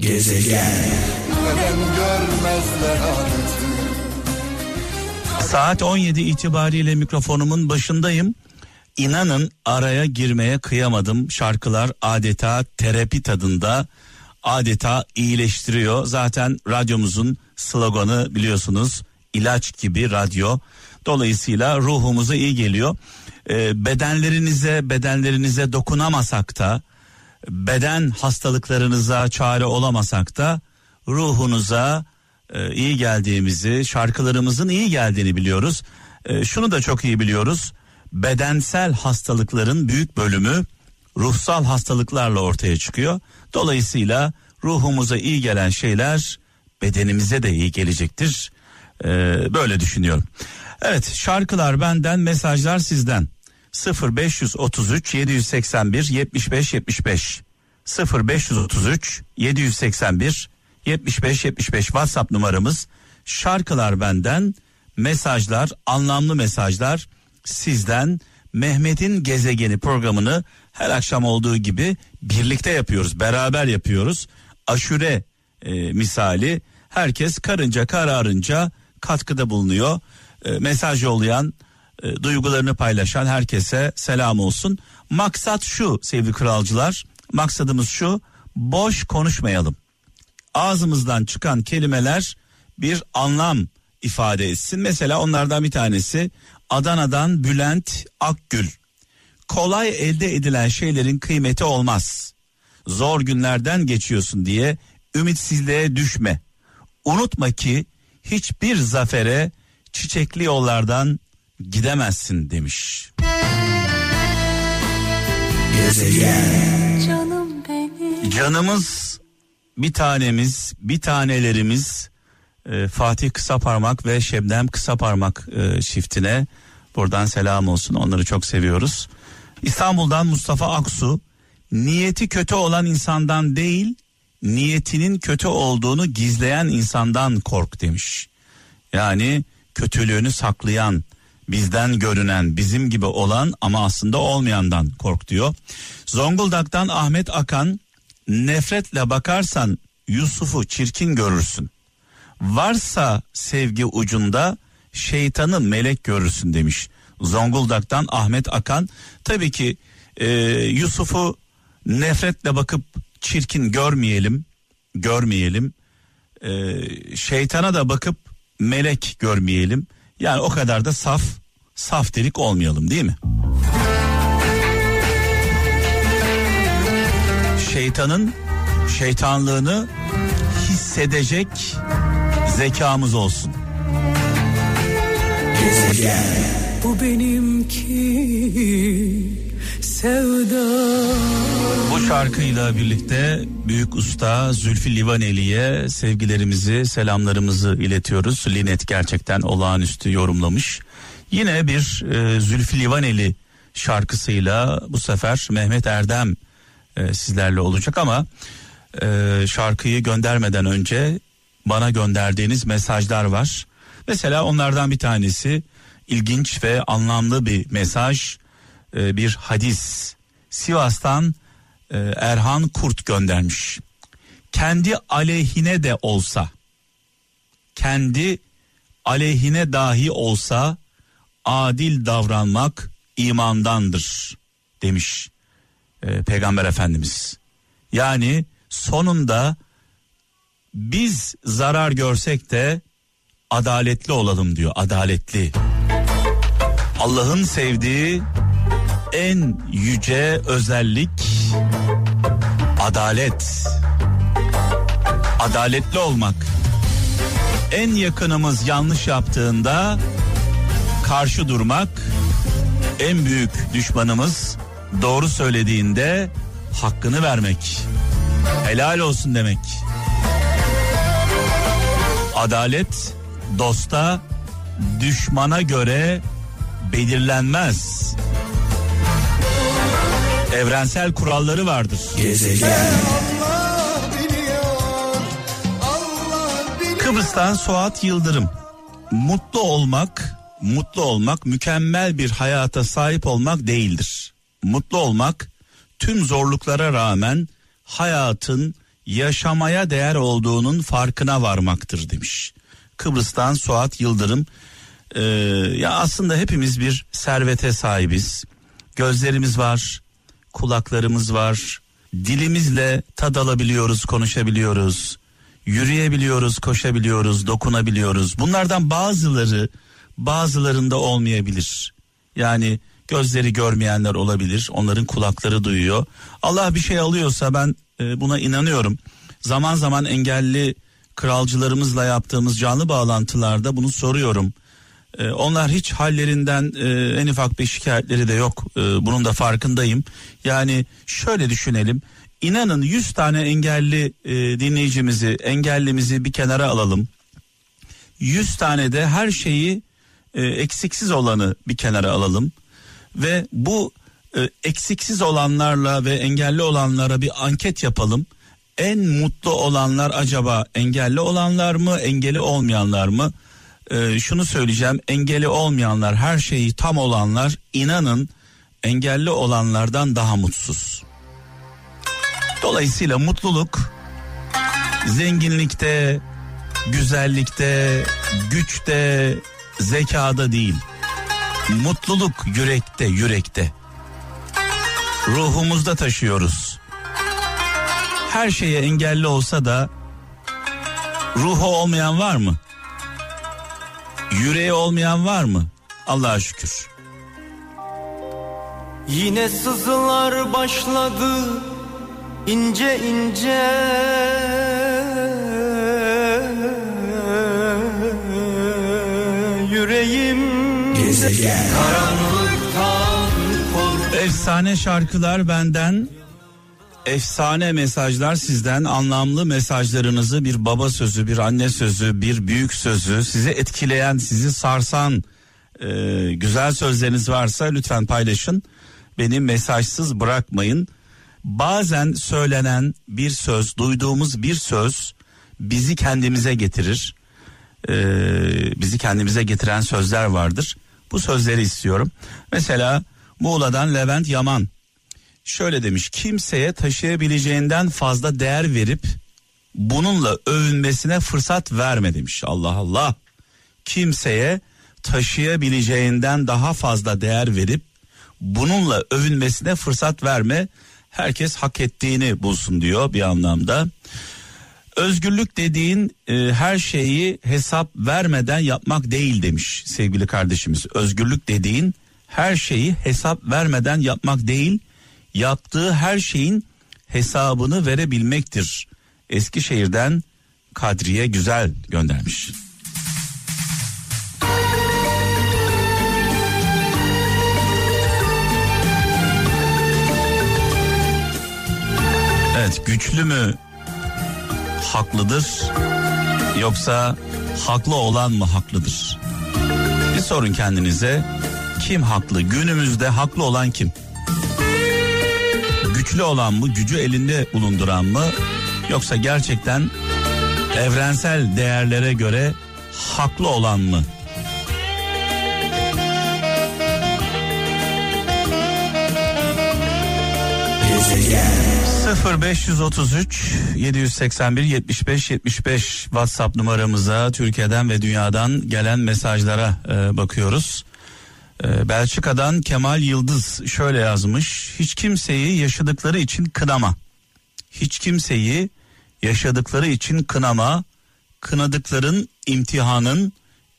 Gezegen. Saat 17 itibariyle mikrofonumun başındayım. İnanın araya girmeye kıyamadım. Şarkılar adeta terapi tadında, adeta iyileştiriyor. Zaten radyomuzun sloganı biliyorsunuz ilaç gibi radyo. Dolayısıyla ruhumuza iyi geliyor. Ee, bedenlerinize bedenlerinize dokunamasak da beden hastalıklarınıza çare olamasak da ruhunuza e, iyi geldiğimizi, şarkılarımızın iyi geldiğini biliyoruz. E, şunu da çok iyi biliyoruz. Bedensel hastalıkların büyük bölümü ruhsal hastalıklarla ortaya çıkıyor. Dolayısıyla ruhumuza iyi gelen şeyler bedenimize de iyi gelecektir. E, böyle düşünüyorum. Evet şarkılar benden mesajlar sizden 0533 781 75 75 0533 781 75 75 WhatsApp numaramız. Şarkılar benden mesajlar anlamlı mesajlar sizden. Mehmet'in gezegeni programını her akşam olduğu gibi birlikte yapıyoruz beraber yapıyoruz. Aşure e, misali. Herkes karınca kararınca katkıda bulunuyor. E, mesaj yollayan e, duygularını paylaşan herkese selam olsun. Maksat şu sevgili kralcılar maksadımız şu boş konuşmayalım. Ağzımızdan çıkan kelimeler bir anlam ifade etsin. Mesela onlardan bir tanesi Adana'dan Bülent Akgül. Kolay elde edilen şeylerin kıymeti olmaz. Zor günlerden geçiyorsun diye ümitsizliğe düşme. Unutma ki hiçbir zafere çiçekli yollardan gidemezsin demiş. Gezegen. Canım benim. Canımız bir tanemiz, bir tanelerimiz e, Fatih Kısaparmak ve Şebnem Kısaparmak e, çiftine buradan selam olsun. Onları çok seviyoruz. İstanbul'dan Mustafa Aksu niyeti kötü olan insandan değil, niyetinin kötü olduğunu gizleyen insandan kork demiş. Yani kötülüğünü saklayan, bizden görünen, bizim gibi olan ama aslında olmayandan kork diyor. Zonguldak'tan Ahmet Akan nefretle bakarsan Yusuf'u çirkin görürsün. Varsa sevgi ucunda şeytanı melek görürsün demiş. Zonguldak'tan Ahmet Akan tabii ki e, Yusuf'u nefretle bakıp çirkin görmeyelim, görmeyelim. E, şeytana da bakıp melek görmeyelim. Yani o kadar da saf, saf delik olmayalım değil mi? Şeytanın şeytanlığını hissedecek zekamız olsun. Bu benimki sevda. Bu şarkıyla birlikte büyük usta Zülfü Livaneli'ye sevgilerimizi, selamlarımızı iletiyoruz. Linet gerçekten olağanüstü yorumlamış. Yine bir e, Zülfü Livaneli şarkısıyla bu sefer Mehmet Erdem e, sizlerle olacak ama e, şarkıyı göndermeden önce bana gönderdiğiniz mesajlar var. Mesela onlardan bir tanesi ilginç ve anlamlı bir mesaj, e, bir hadis. Sivas'tan e, Erhan Kurt göndermiş. Kendi aleyhine de olsa, kendi aleyhine dahi olsa adil davranmak imandandır demiş e, Peygamber Efendimiz. Yani sonunda biz zarar görsek de adaletli olalım diyor adaletli. Allah'ın sevdiği en yüce özellik adalet. Adaletli olmak. En yakınımız yanlış yaptığında karşı durmak. En büyük düşmanımız doğru söylediğinde hakkını vermek. Helal olsun demek. Adalet dosta düşmana göre belirlenmez. Evrensel kuralları vardır. Gezegen. Kıbrıs'tan Suat Yıldırım. Mutlu olmak, mutlu olmak mükemmel bir hayata sahip olmak değildir. Mutlu olmak tüm zorluklara rağmen hayatın yaşamaya değer olduğunun farkına varmaktır demiş. Kıbrıs'tan Suat Yıldırım. Ee, ya aslında hepimiz bir servete sahibiz. Gözlerimiz var, kulaklarımız var, dilimizle tad alabiliyoruz, konuşabiliyoruz, yürüyebiliyoruz, koşabiliyoruz, dokunabiliyoruz. Bunlardan bazıları bazılarında olmayabilir. Yani gözleri görmeyenler olabilir, onların kulakları duyuyor. Allah bir şey alıyorsa ben e, buna inanıyorum. Zaman zaman engelli kralcılarımızla yaptığımız canlı bağlantılarda bunu soruyorum. E, onlar hiç hallerinden e, en ufak bir şikayetleri de yok. E, bunun da farkındayım. Yani şöyle düşünelim. İnanın 100 tane engelli e, dinleyicimizi, engellimizi bir kenara alalım. 100 tane de her şeyi e, eksiksiz olanı bir kenara alalım. Ve bu eksiksiz olanlarla ve engelli olanlara bir anket yapalım. En mutlu olanlar acaba engelli olanlar mı, engeli olmayanlar mı? Ee, şunu söyleyeceğim, engeli olmayanlar, her şeyi tam olanlar, inanın engelli olanlardan daha mutsuz. Dolayısıyla mutluluk zenginlikte, güzellikte, güçte, zekada değil. Mutluluk yürekte, yürekte. Ruhumuzda taşıyoruz. Her şeye engelli olsa da ruhu olmayan var mı? Yüreği olmayan var mı? Allah'a şükür. Yine sızılar başladı ince ince yüreğim Gezegen karanlıktan Efsane şarkılar benden efsane mesajlar sizden. Anlamlı mesajlarınızı bir baba sözü bir anne sözü bir büyük sözü sizi etkileyen sizi sarsan e, güzel sözleriniz varsa lütfen paylaşın. Beni mesajsız bırakmayın. Bazen söylenen bir söz duyduğumuz bir söz bizi kendimize getirir. E, bizi kendimize getiren sözler vardır. Bu sözleri istiyorum. Mesela Muğla'dan Levent Yaman şöyle demiş kimseye taşıyabileceğinden fazla değer verip bununla övünmesine fırsat verme demiş. Allah Allah. Kimseye taşıyabileceğinden daha fazla değer verip bununla övünmesine fırsat verme herkes hak ettiğini bulsun diyor bir anlamda. Özgürlük dediğin e, her şeyi hesap vermeden yapmak değil demiş sevgili kardeşimiz. Özgürlük dediğin her şeyi hesap vermeden yapmak değil yaptığı her şeyin hesabını verebilmektir. Eskişehir'den Kadriye Güzel göndermiş. Evet güçlü mü haklıdır yoksa haklı olan mı haklıdır? Bir sorun kendinize kim haklı günümüzde haklı olan kim? Güçlü olan mı, gücü elinde bulunduran mı yoksa gerçekten evrensel değerlere göre haklı olan mı? Gezegen. 0533 781 75 75 WhatsApp numaramıza Türkiye'den ve dünyadan gelen mesajlara e, bakıyoruz. Ee, Belçika'dan Kemal Yıldız şöyle yazmış. Hiç kimseyi yaşadıkları için kınama. Hiç kimseyi yaşadıkları için kınama. Kınadıkların imtihanın,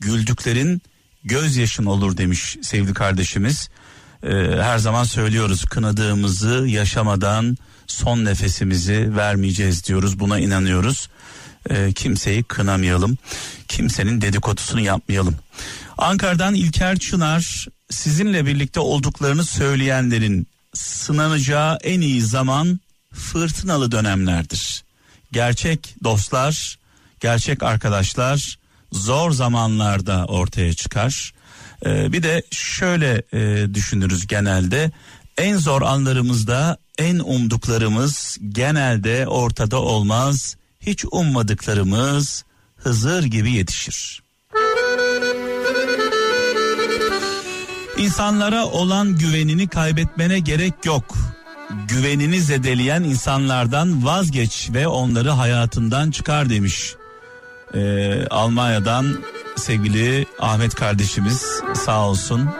güldüklerin gözyaşın olur demiş sevgili kardeşimiz. Ee, her zaman söylüyoruz kınadığımızı yaşamadan son nefesimizi vermeyeceğiz diyoruz. Buna inanıyoruz. Ee, kimseyi kınamayalım. Kimsenin dedikodusunu yapmayalım. Ankara'dan İlker Çınar sizinle birlikte olduklarını söyleyenlerin sınanacağı en iyi zaman fırtınalı dönemlerdir. Gerçek dostlar, gerçek arkadaşlar zor zamanlarda ortaya çıkar. Ee, bir de şöyle e, düşünürüz genelde en zor anlarımızda en umduklarımız genelde ortada olmaz. Hiç ummadıklarımız Hızır gibi yetişir. İnsanlara olan güvenini kaybetmene gerek yok. güvenini zedeleyen insanlardan vazgeç ve onları hayatından çıkar demiş. Ee, Almanya'dan sevgili Ahmet kardeşimiz sağ olsun.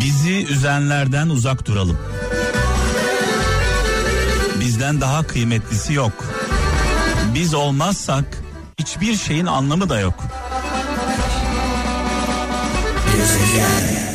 Bizi üzenlerden uzak duralım. Bizden daha kıymetlisi yok. Biz olmazsak hiçbir şeyin anlamı da yok. Gezegen